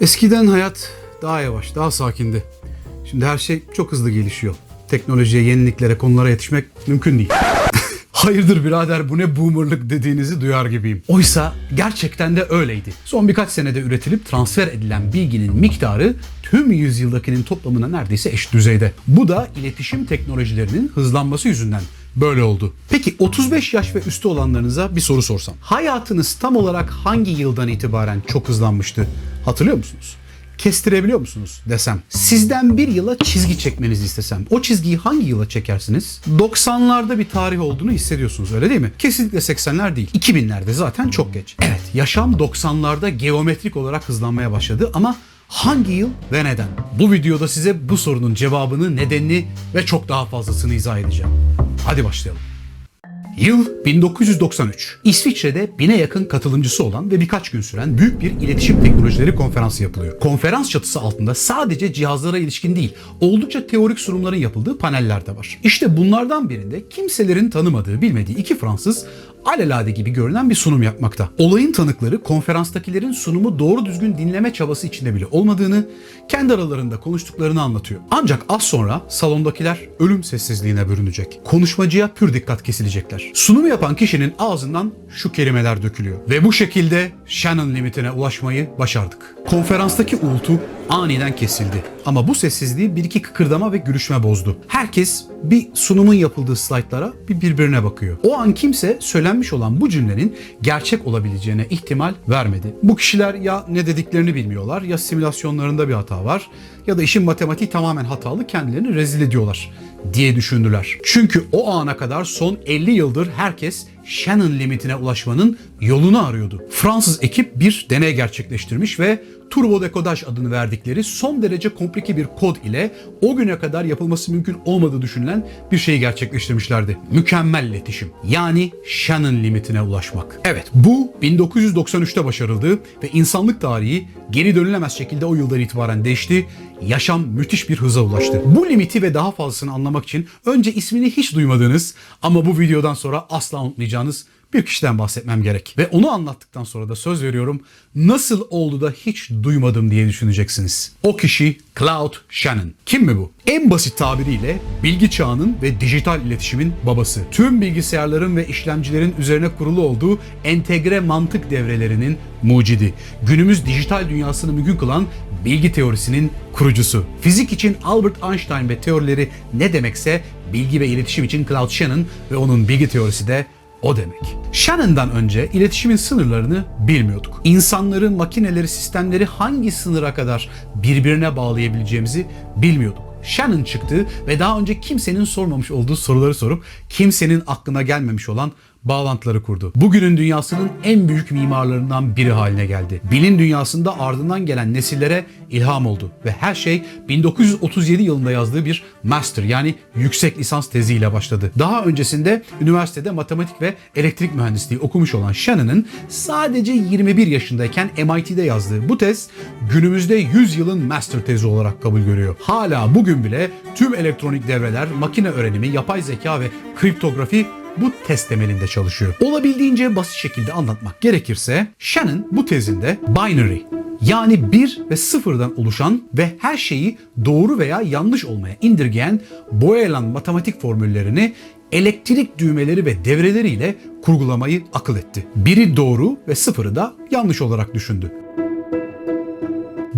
Eskiden hayat daha yavaş, daha sakindi. Şimdi her şey çok hızlı gelişiyor. Teknolojiye, yeniliklere, konulara yetişmek mümkün değil. Hayırdır birader bu ne boomerlık dediğinizi duyar gibiyim. Oysa gerçekten de öyleydi. Son birkaç senede üretilip transfer edilen bilginin miktarı tüm yüzyıldakinin toplamına neredeyse eş düzeyde. Bu da iletişim teknolojilerinin hızlanması yüzünden böyle oldu. Peki 35 yaş ve üstü olanlarınıza bir soru sorsam. Hayatınız tam olarak hangi yıldan itibaren çok hızlanmıştı? Hatırlıyor musunuz? kestirebiliyor musunuz desem. Sizden bir yıla çizgi çekmenizi istesem. O çizgiyi hangi yıla çekersiniz? 90'larda bir tarih olduğunu hissediyorsunuz öyle değil mi? Kesinlikle 80'ler değil. 2000'lerde zaten çok geç. Evet yaşam 90'larda geometrik olarak hızlanmaya başladı ama hangi yıl ve neden? Bu videoda size bu sorunun cevabını, nedenini ve çok daha fazlasını izah edeceğim. Hadi başlayalım. Yıl 1993. İsviçre'de bine yakın katılımcısı olan ve birkaç gün süren büyük bir iletişim teknolojileri konferansı yapılıyor. Konferans çatısı altında sadece cihazlara ilişkin değil, oldukça teorik sunumların yapıldığı paneller de var. İşte bunlardan birinde kimselerin tanımadığı, bilmediği iki Fransız alelade gibi görünen bir sunum yapmakta. Olayın tanıkları konferanstakilerin sunumu doğru düzgün dinleme çabası içinde bile olmadığını, kendi aralarında konuştuklarını anlatıyor. Ancak az sonra salondakiler ölüm sessizliğine bürünecek. Konuşmacıya pür dikkat kesilecekler. Sunumu yapan kişinin ağzından şu kelimeler dökülüyor. Ve bu şekilde Shannon limitine ulaşmayı başardık. Konferanstaki uğultu aniden kesildi. Ama bu sessizliği bir iki kıkırdama ve gülüşme bozdu. Herkes bir sunumun yapıldığı slaytlara bir birbirine bakıyor. O an kimse söylenmiş olan bu cümlenin gerçek olabileceğine ihtimal vermedi. Bu kişiler ya ne dediklerini bilmiyorlar ya simülasyonlarında bir hata var ya da işin matematiği tamamen hatalı kendilerini rezil ediyorlar diye düşündüler. Çünkü o ana kadar son 50 yıldır herkes Shannon limitine ulaşmanın yolunu arıyordu. Fransız ekip bir deney gerçekleştirmiş ve turbo dekodaj adını verdikleri son derece komplike bir kod ile o güne kadar yapılması mümkün olmadığı düşünülen bir şeyi gerçekleştirmişlerdi. Mükemmel iletişim. Yani Shannon limitine ulaşmak. Evet bu 1993'te başarıldı ve insanlık tarihi geri dönülemez şekilde o yıldan itibaren değişti. Yaşam müthiş bir hıza ulaştı. Bu limiti ve daha fazlasını anlamak için önce ismini hiç duymadığınız ama bu videodan sonra asla unutmayacağınız bir kişiden bahsetmem gerek. Ve onu anlattıktan sonra da söz veriyorum nasıl oldu da hiç duymadım diye düşüneceksiniz. O kişi Cloud Shannon. Kim mi bu? En basit tabiriyle bilgi çağının ve dijital iletişimin babası. Tüm bilgisayarların ve işlemcilerin üzerine kurulu olduğu entegre mantık devrelerinin mucidi. Günümüz dijital dünyasını mümkün kılan bilgi teorisinin kurucusu. Fizik için Albert Einstein ve teorileri ne demekse bilgi ve iletişim için Cloud Shannon ve onun bilgi teorisi de o demek. Shannon'dan önce iletişimin sınırlarını bilmiyorduk. İnsanları, makineleri, sistemleri hangi sınıra kadar birbirine bağlayabileceğimizi bilmiyorduk. Shannon çıktı ve daha önce kimsenin sormamış olduğu soruları sorup kimsenin aklına gelmemiş olan bağlantıları kurdu. Bugünün dünyasının en büyük mimarlarından biri haline geldi. Bilim dünyasında ardından gelen nesillere ilham oldu ve her şey 1937 yılında yazdığı bir master yani yüksek lisans teziyle başladı. Daha öncesinde üniversitede matematik ve elektrik mühendisliği okumuş olan Shannon'ın sadece 21 yaşındayken MIT'de yazdığı bu tez günümüzde 100 yılın master tezi olarak kabul görüyor. Hala bugün bile tüm elektronik devreler, makine öğrenimi, yapay zeka ve kriptografi bu test temelinde çalışıyor. Olabildiğince basit şekilde anlatmak gerekirse Shannon bu tezinde binary yani bir ve sıfırdan oluşan ve her şeyi doğru veya yanlış olmaya indirgeyen Boylan matematik formüllerini elektrik düğmeleri ve devreleriyle kurgulamayı akıl etti. Biri doğru ve sıfırı da yanlış olarak düşündü.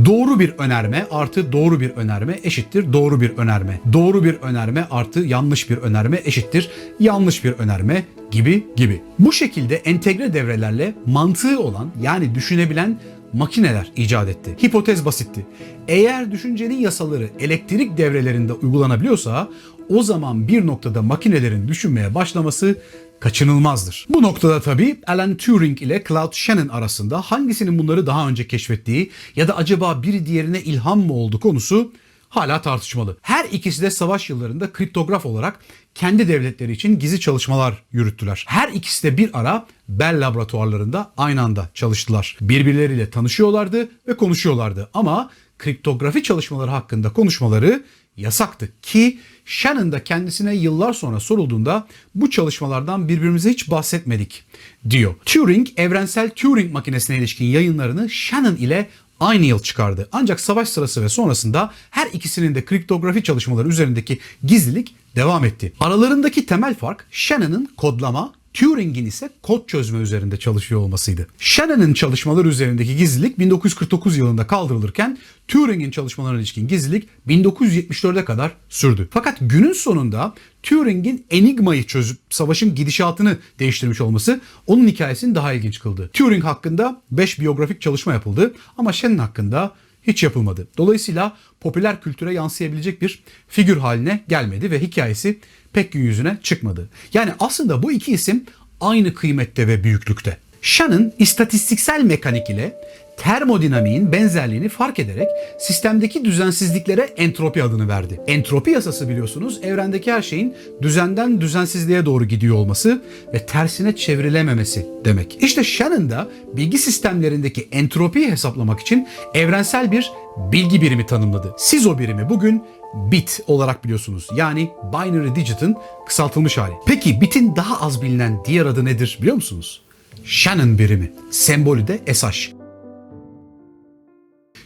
Doğru bir önerme artı doğru bir önerme eşittir doğru bir önerme. Doğru bir önerme artı yanlış bir önerme eşittir yanlış bir önerme gibi gibi. Bu şekilde entegre devrelerle mantığı olan yani düşünebilen makineler icat etti. Hipotez basitti. Eğer düşüncenin yasaları elektrik devrelerinde uygulanabiliyorsa o zaman bir noktada makinelerin düşünmeye başlaması kaçınılmazdır. Bu noktada tabii Alan Turing ile Claude Shannon arasında hangisinin bunları daha önce keşfettiği ya da acaba biri diğerine ilham mı oldu konusu hala tartışmalı. Her ikisi de savaş yıllarında kriptograf olarak kendi devletleri için gizli çalışmalar yürüttüler. Her ikisi de bir ara Bell laboratuvarlarında aynı anda çalıştılar. Birbirleriyle tanışıyorlardı ve konuşuyorlardı ama kriptografi çalışmaları hakkında konuşmaları yasaktı ki Shannon da kendisine yıllar sonra sorulduğunda bu çalışmalardan birbirimize hiç bahsetmedik diyor. Turing evrensel Turing makinesine ilişkin yayınlarını Shannon ile aynı yıl çıkardı. Ancak savaş sırası ve sonrasında her ikisinin de kriptografi çalışmaları üzerindeki gizlilik devam etti. Aralarındaki temel fark Shannon'ın kodlama, Turing'in ise kod çözme üzerinde çalışıyor olmasıydı. Shannon'ın çalışmaları üzerindeki gizlilik 1949 yılında kaldırılırken Turing'in çalışmalarına ilişkin gizlilik 1974'e kadar sürdü. Fakat günün sonunda Turing'in Enigma'yı çözüp savaşın gidişatını değiştirmiş olması onun hikayesini daha ilginç kıldı. Turing hakkında 5 biyografik çalışma yapıldı ama Shannon hakkında hiç yapılmadı. Dolayısıyla popüler kültüre yansıyabilecek bir figür haline gelmedi ve hikayesi pek yüzüne çıkmadı. Yani aslında bu iki isim aynı kıymette ve büyüklükte. Shannon istatistiksel mekanik ile termodinamiğin benzerliğini fark ederek sistemdeki düzensizliklere entropi adını verdi. Entropi yasası biliyorsunuz evrendeki her şeyin düzenden düzensizliğe doğru gidiyor olması ve tersine çevrilememesi demek. İşte Shannon da bilgi sistemlerindeki entropiyi hesaplamak için evrensel bir bilgi birimi tanımladı. Siz o birimi bugün bit olarak biliyorsunuz. Yani binary digit'ın kısaltılmış hali. Peki bitin daha az bilinen diğer adı nedir biliyor musunuz? Shannon birimi. Sembolü de SH.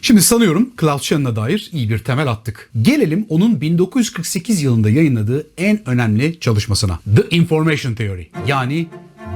Şimdi sanıyorum Klaus Shannon'a dair iyi bir temel attık. Gelelim onun 1948 yılında yayınladığı en önemli çalışmasına. The Information Theory yani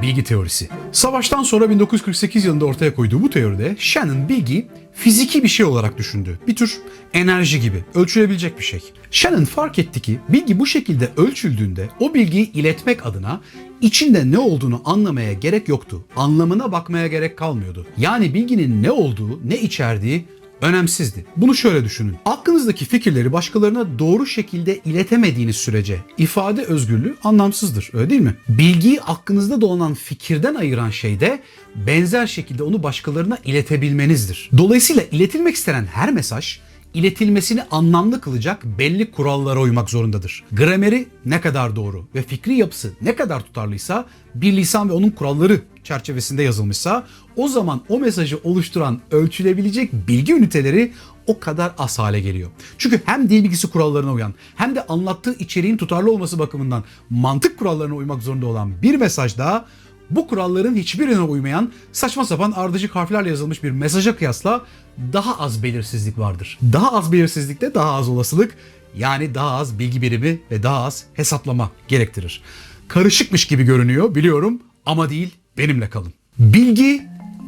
bilgi teorisi. Savaştan sonra 1948 yılında ortaya koyduğu bu teoride Shannon bilgi fiziki bir şey olarak düşündü. Bir tür enerji gibi, ölçülebilecek bir şey. Shannon fark etti ki bilgi bu şekilde ölçüldüğünde o bilgiyi iletmek adına içinde ne olduğunu anlamaya gerek yoktu. Anlamına bakmaya gerek kalmıyordu. Yani bilginin ne olduğu, ne içerdiği önemsizdi. Bunu şöyle düşünün. Aklınızdaki fikirleri başkalarına doğru şekilde iletemediğiniz sürece ifade özgürlüğü anlamsızdır. Öyle değil mi? Bilgiyi aklınızda dolanan fikirden ayıran şey de benzer şekilde onu başkalarına iletebilmenizdir. Dolayısıyla iletilmek istenen her mesaj iletilmesini anlamlı kılacak belli kurallara uymak zorundadır. Grameri ne kadar doğru ve fikri yapısı ne kadar tutarlıysa bir lisan ve onun kuralları çerçevesinde yazılmışsa o zaman o mesajı oluşturan ölçülebilecek bilgi üniteleri o kadar az hale geliyor. Çünkü hem dil bilgisi kurallarına uyan hem de anlattığı içeriğin tutarlı olması bakımından mantık kurallarına uymak zorunda olan bir mesaj daha bu kuralların hiçbirine uymayan saçma sapan ardışık harflerle yazılmış bir mesaja kıyasla daha az belirsizlik vardır. Daha az belirsizlikte daha az olasılık yani daha az bilgi birimi ve daha az hesaplama gerektirir. Karışıkmış gibi görünüyor biliyorum ama değil benimle kalın. Bilgi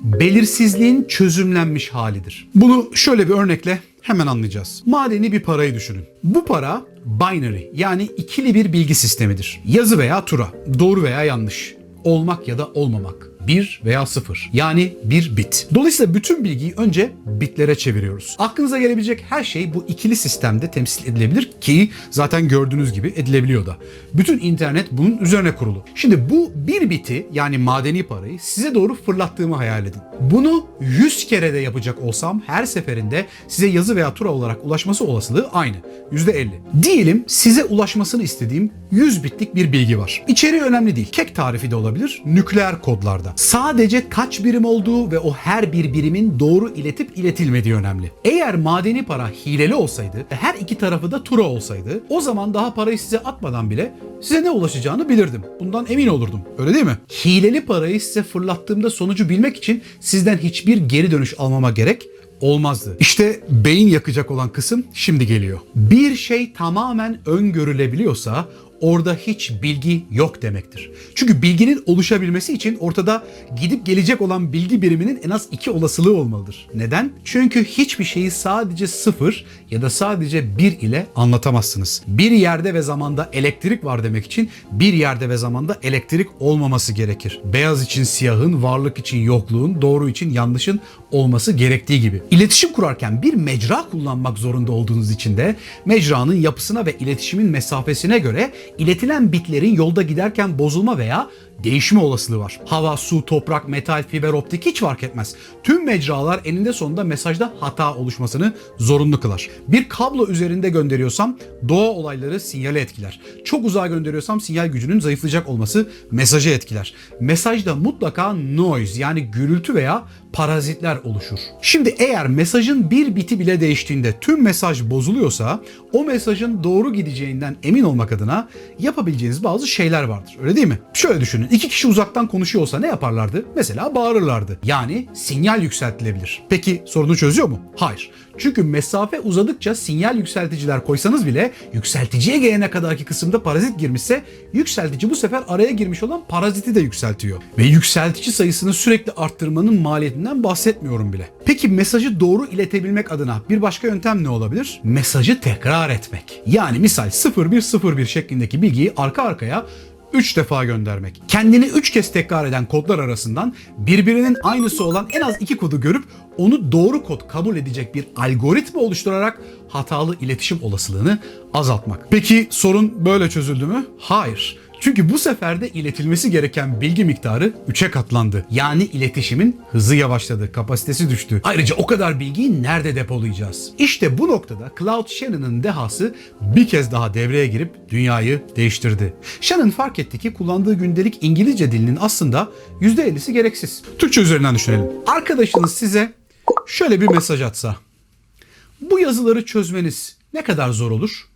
belirsizliğin çözümlenmiş halidir. Bunu şöyle bir örnekle hemen anlayacağız. Madeni bir parayı düşünün. Bu para binary yani ikili bir bilgi sistemidir. Yazı veya tura, doğru veya yanlış, olmak ya da olmamak. 1 veya 0 yani bir bit. Dolayısıyla bütün bilgiyi önce bitlere çeviriyoruz. Aklınıza gelebilecek her şey bu ikili sistemde temsil edilebilir ki zaten gördüğünüz gibi edilebiliyor da. Bütün internet bunun üzerine kurulu. Şimdi bu bir biti yani madeni parayı size doğru fırlattığımı hayal edin. Bunu 100 kere de yapacak olsam her seferinde size yazı veya tura olarak ulaşması olasılığı aynı. %50. Diyelim size ulaşmasını istediğim 100 bitlik bir bilgi var. İçeriği önemli değil. Kek tarifi de olabilir. Nükleer kodlarda. Sadece kaç birim olduğu ve o her bir birimin doğru iletip iletilmediği önemli. Eğer madeni para hileli olsaydı ve her iki tarafı da tura olsaydı o zaman daha parayı size atmadan bile size ne ulaşacağını bilirdim. Bundan emin olurdum. Öyle değil mi? Hileli parayı size fırlattığımda sonucu bilmek için sizden hiçbir geri dönüş almama gerek olmazdı. İşte beyin yakacak olan kısım şimdi geliyor. Bir şey tamamen öngörülebiliyorsa orada hiç bilgi yok demektir. Çünkü bilginin oluşabilmesi için ortada gidip gelecek olan bilgi biriminin en az iki olasılığı olmalıdır. Neden? Çünkü hiçbir şeyi sadece sıfır ya da sadece bir ile anlatamazsınız. Bir yerde ve zamanda elektrik var demek için bir yerde ve zamanda elektrik olmaması gerekir. Beyaz için siyahın, varlık için yokluğun, doğru için yanlışın olması gerektiği gibi. İletişim kurarken bir mecra kullanmak zorunda olduğunuz için de mecranın yapısına ve iletişimin mesafesine göre iletilen bitlerin yolda giderken bozulma veya değişme olasılığı var. Hava, su, toprak, metal, fiber optik hiç fark etmez. Tüm mecralar eninde sonunda mesajda hata oluşmasını zorunlu kılar. Bir kablo üzerinde gönderiyorsam doğa olayları sinyale etkiler. Çok uzağa gönderiyorsam sinyal gücünün zayıflayacak olması mesajı etkiler. Mesajda mutlaka noise yani gürültü veya parazitler oluşur. Şimdi eğer mesajın bir biti bile değiştiğinde tüm mesaj bozuluyorsa o mesajın doğru gideceğinden emin olmak adına yapabileceğiniz bazı şeyler vardır. Öyle değil mi? Şöyle düşünün. İki kişi uzaktan konuşuyor olsa ne yaparlardı? Mesela bağırırlardı. Yani sinyal yükseltilebilir. Peki sorunu çözüyor mu? Hayır. Çünkü mesafe uzadıkça sinyal yükselticiler koysanız bile yükselticiye gelene kadarki kısımda parazit girmişse yükseltici bu sefer araya girmiş olan paraziti de yükseltiyor. Ve yükseltici sayısını sürekli arttırmanın maliyetinden bahsetmiyorum bile. Peki mesajı doğru iletebilmek adına bir başka yöntem ne olabilir? Mesajı tekrar etmek. Yani misal 0101 şeklindeki bilgiyi arka arkaya 3 defa göndermek. Kendini 3 kez tekrar eden kodlar arasından birbirinin aynısı olan en az 2 kodu görüp onu doğru kod kabul edecek bir algoritma oluşturarak hatalı iletişim olasılığını azaltmak. Peki sorun böyle çözüldü mü? Hayır. Çünkü bu sefer de iletilmesi gereken bilgi miktarı 3'e katlandı. Yani iletişimin hızı yavaşladı, kapasitesi düştü. Ayrıca o kadar bilgiyi nerede depolayacağız? İşte bu noktada Cloud Shannon'ın dehası bir kez daha devreye girip dünyayı değiştirdi. Shannon fark etti ki kullandığı gündelik İngilizce dilinin aslında %50'si gereksiz. Türkçe üzerinden düşünelim. Arkadaşınız size şöyle bir mesaj atsa. Bu yazıları çözmeniz ne kadar zor olur?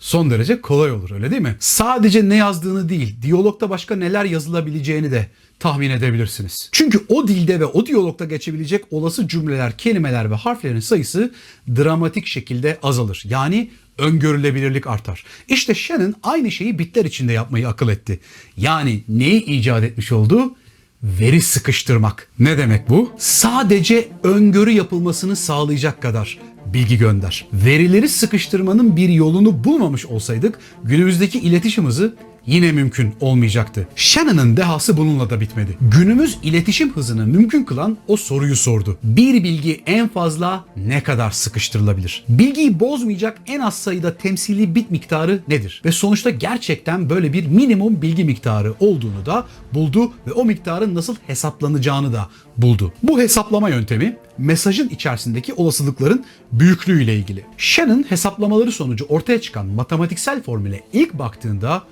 Son derece kolay olur öyle değil mi? Sadece ne yazdığını değil, diyalogta başka neler yazılabileceğini de tahmin edebilirsiniz. Çünkü o dilde ve o diyalogta geçebilecek olası cümleler, kelimeler ve harflerin sayısı dramatik şekilde azalır. Yani öngörülebilirlik artar. İşte Shannon aynı şeyi bitler içinde yapmayı akıl etti. Yani neyi icat etmiş oldu? Veri sıkıştırmak. Ne demek bu? Sadece öngörü yapılmasını sağlayacak kadar bilgi gönder. Verileri sıkıştırmanın bir yolunu bulmamış olsaydık günümüzdeki iletişim hızı yine mümkün olmayacaktı. Shannon'ın dehası bununla da bitmedi. Günümüz iletişim hızını mümkün kılan o soruyu sordu. Bir bilgi en fazla ne kadar sıkıştırılabilir? Bilgiyi bozmayacak en az sayıda temsili bit miktarı nedir? Ve sonuçta gerçekten böyle bir minimum bilgi miktarı olduğunu da buldu ve o miktarın nasıl hesaplanacağını da buldu. Bu hesaplama yöntemi mesajın içerisindeki olasılıkların büyüklüğüyle ilgili. Shannon hesaplamaları sonucu ortaya çıkan matematiksel formüle ilk baktığında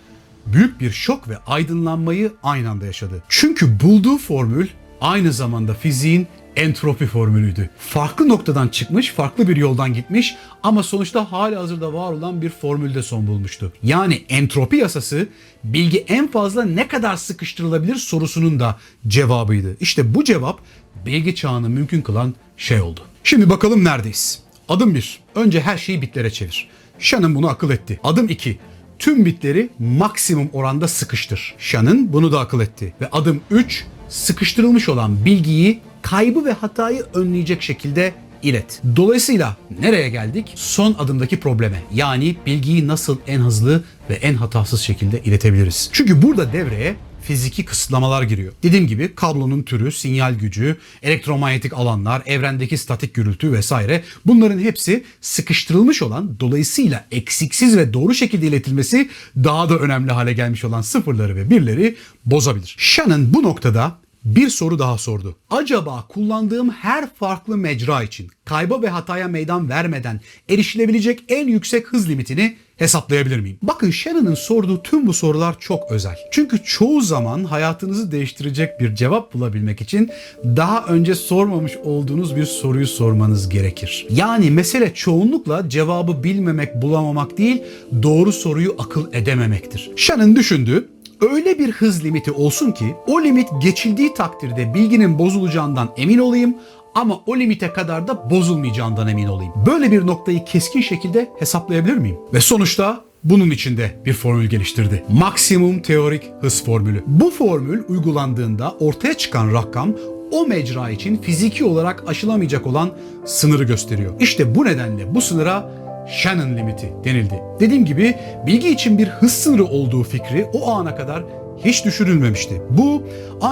büyük bir şok ve aydınlanmayı aynı anda yaşadı. Çünkü bulduğu formül aynı zamanda fiziğin entropi formülüydü. Farklı noktadan çıkmış, farklı bir yoldan gitmiş ama sonuçta hali hazırda var olan bir formülde son bulmuştu. Yani entropi yasası bilgi en fazla ne kadar sıkıştırılabilir sorusunun da cevabıydı. İşte bu cevap bilgi çağını mümkün kılan şey oldu. Şimdi bakalım neredeyiz? Adım 1. Önce her şeyi bitlere çevir. Shannon bunu akıl etti. Adım 2 tüm bitleri maksimum oranda sıkıştır. Shannon bunu da akıl etti. Ve adım 3 sıkıştırılmış olan bilgiyi kaybı ve hatayı önleyecek şekilde ilet. Dolayısıyla nereye geldik? Son adımdaki probleme. Yani bilgiyi nasıl en hızlı ve en hatasız şekilde iletebiliriz. Çünkü burada devreye fiziki kısıtlamalar giriyor. Dediğim gibi kablonun türü, sinyal gücü, elektromanyetik alanlar, evrendeki statik gürültü vesaire bunların hepsi sıkıştırılmış olan dolayısıyla eksiksiz ve doğru şekilde iletilmesi daha da önemli hale gelmiş olan sıfırları ve birleri bozabilir. Shannon bu noktada bir soru daha sordu. Acaba kullandığım her farklı mecra için kayba ve hataya meydan vermeden erişilebilecek en yüksek hız limitini hesaplayabilir miyim? Bakın Shannon'ın sorduğu tüm bu sorular çok özel. Çünkü çoğu zaman hayatınızı değiştirecek bir cevap bulabilmek için daha önce sormamış olduğunuz bir soruyu sormanız gerekir. Yani mesele çoğunlukla cevabı bilmemek, bulamamak değil, doğru soruyu akıl edememektir. Shannon düşündü öyle bir hız limiti olsun ki o limit geçildiği takdirde bilginin bozulacağından emin olayım ama o limite kadar da bozulmayacağından emin olayım. Böyle bir noktayı keskin şekilde hesaplayabilir miyim? Ve sonuçta bunun içinde bir formül geliştirdi. Maksimum teorik hız formülü. Bu formül uygulandığında ortaya çıkan rakam o mecra için fiziki olarak aşılamayacak olan sınırı gösteriyor. İşte bu nedenle bu sınıra Shannon limiti denildi. Dediğim gibi bilgi için bir hız sınırı olduğu fikri o ana kadar hiç düşürülmemişti. Bu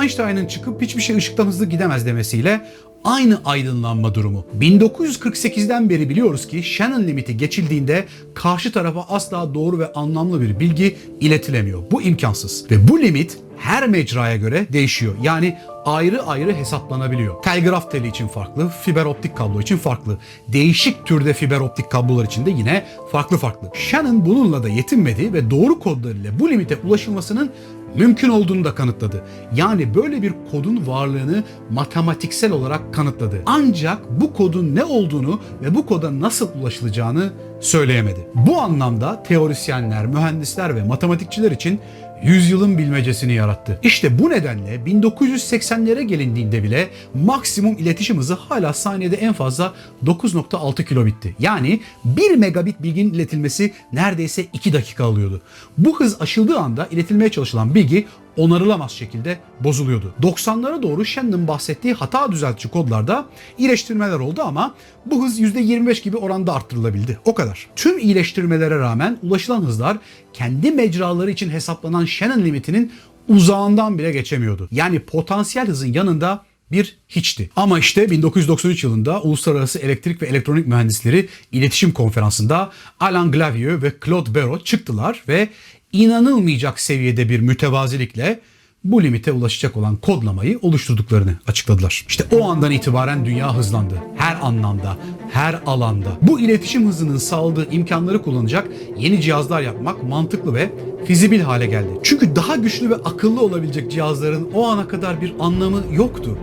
Einstein'ın çıkıp hiçbir şey ışıktan hızlı gidemez demesiyle aynı aydınlanma durumu. 1948'den beri biliyoruz ki Shannon limiti geçildiğinde karşı tarafa asla doğru ve anlamlı bir bilgi iletilemiyor. Bu imkansız. Ve bu limit her mecraya göre değişiyor. Yani ayrı ayrı hesaplanabiliyor. Telgraf teli için farklı, fiber optik kablo için farklı. Değişik türde fiber optik kablolar için de yine farklı farklı. Shannon bununla da yetinmedi ve doğru kodlarıyla bu limite ulaşılmasının mümkün olduğunu da kanıtladı. Yani böyle bir kodun varlığını matematiksel olarak kanıtladı. Ancak bu kodun ne olduğunu ve bu koda nasıl ulaşılacağını söyleyemedi. Bu anlamda teorisyenler, mühendisler ve matematikçiler için yüzyılın bilmecesini yarattı. İşte bu nedenle 1980'lere gelindiğinde bile maksimum iletişim hızı hala saniyede en fazla 9.6 kilobitti. Yani 1 megabit bilginin iletilmesi neredeyse 2 dakika alıyordu. Bu hız aşıldığı anda iletilmeye çalışılan bilgi onarılamaz şekilde bozuluyordu. 90'lara doğru Shannon'ın bahsettiği hata düzeltici kodlarda iyileştirmeler oldu ama bu hız %25 gibi oranda arttırılabildi. O kadar. Tüm iyileştirmelere rağmen ulaşılan hızlar kendi mecraları için hesaplanan Shannon limitinin uzağından bile geçemiyordu. Yani potansiyel hızın yanında bir hiçti. Ama işte 1993 yılında Uluslararası Elektrik ve Elektronik Mühendisleri İletişim Konferansı'nda Alan Glavieux ve Claude Barrot çıktılar ve inanılmayacak seviyede bir mütevazilikle bu limite ulaşacak olan kodlamayı oluşturduklarını açıkladılar. İşte o andan itibaren dünya hızlandı. Her anlamda, her alanda. Bu iletişim hızının sağladığı imkanları kullanacak yeni cihazlar yapmak mantıklı ve fizibil hale geldi. Çünkü daha güçlü ve akıllı olabilecek cihazların o ana kadar bir anlamı yoktu.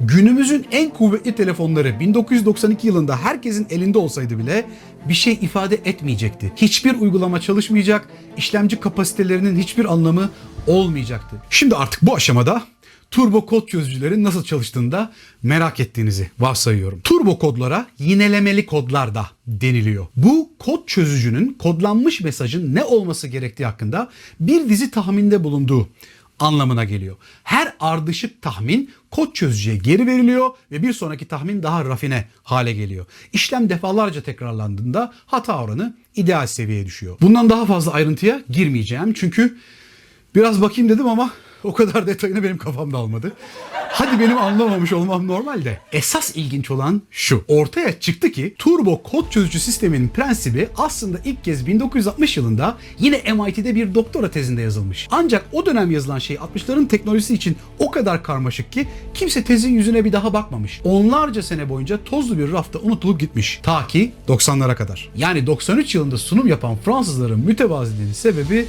Günümüzün en kuvvetli telefonları 1992 yılında herkesin elinde olsaydı bile bir şey ifade etmeyecekti. Hiçbir uygulama çalışmayacak, işlemci kapasitelerinin hiçbir anlamı olmayacaktı. Şimdi artık bu aşamada turbo kod çözücülerin nasıl çalıştığını da merak ettiğinizi varsayıyorum. Turbo kodlara yinelemeli kodlar da deniliyor. Bu kod çözücünün kodlanmış mesajın ne olması gerektiği hakkında bir dizi tahminde bulunduğu anlamına geliyor. Her ardışık tahmin kod çözücüye geri veriliyor ve bir sonraki tahmin daha rafine hale geliyor. İşlem defalarca tekrarlandığında hata oranı ideal seviyeye düşüyor. Bundan daha fazla ayrıntıya girmeyeceğim çünkü biraz bakayım dedim ama o kadar detayını benim kafamda almadı. Hadi benim anlamamış olmam normal de. Esas ilginç olan şu. Ortaya çıktı ki turbo kod çözücü sisteminin prensibi aslında ilk kez 1960 yılında yine MIT'de bir doktora tezinde yazılmış. Ancak o dönem yazılan şey 60'ların teknolojisi için o kadar karmaşık ki kimse tezin yüzüne bir daha bakmamış. Onlarca sene boyunca tozlu bir rafta unutulup gitmiş. Ta ki 90'lara kadar. Yani 93 yılında sunum yapan Fransızların mütevaziliğinin sebebi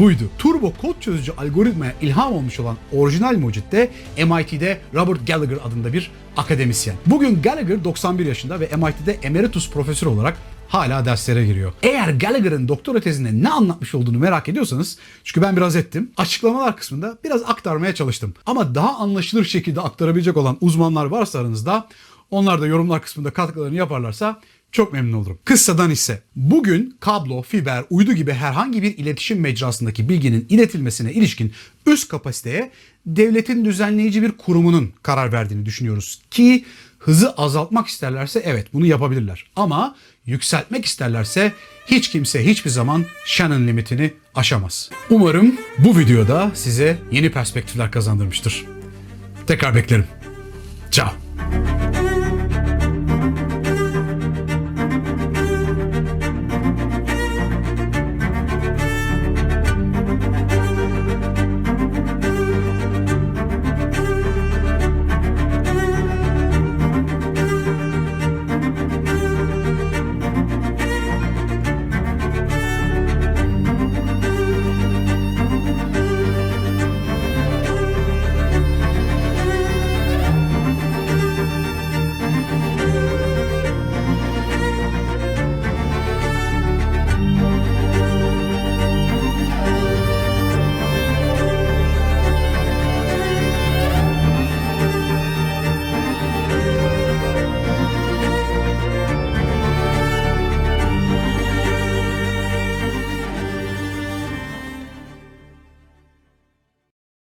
buydu. Turbo kod çözücü algoritmaya ilham olmuş olan orijinal mucit de MIT'de Robert Gallagher adında bir akademisyen. Bugün Gallagher 91 yaşında ve MIT'de emeritus profesör olarak hala derslere giriyor. Eğer Gallagher'ın doktora tezinde ne anlatmış olduğunu merak ediyorsanız, çünkü ben biraz ettim, açıklamalar kısmında biraz aktarmaya çalıştım. Ama daha anlaşılır şekilde aktarabilecek olan uzmanlar varsa aranızda, onlar da yorumlar kısmında katkılarını yaparlarsa çok memnun olurum. Kıssadan ise bugün kablo, fiber, uydu gibi herhangi bir iletişim mecrasındaki bilginin iletilmesine ilişkin üst kapasiteye devletin düzenleyici bir kurumunun karar verdiğini düşünüyoruz. Ki hızı azaltmak isterlerse evet bunu yapabilirler. Ama yükseltmek isterlerse hiç kimse hiçbir zaman Shannon limitini aşamaz. Umarım bu videoda size yeni perspektifler kazandırmıştır. Tekrar beklerim. Ciao.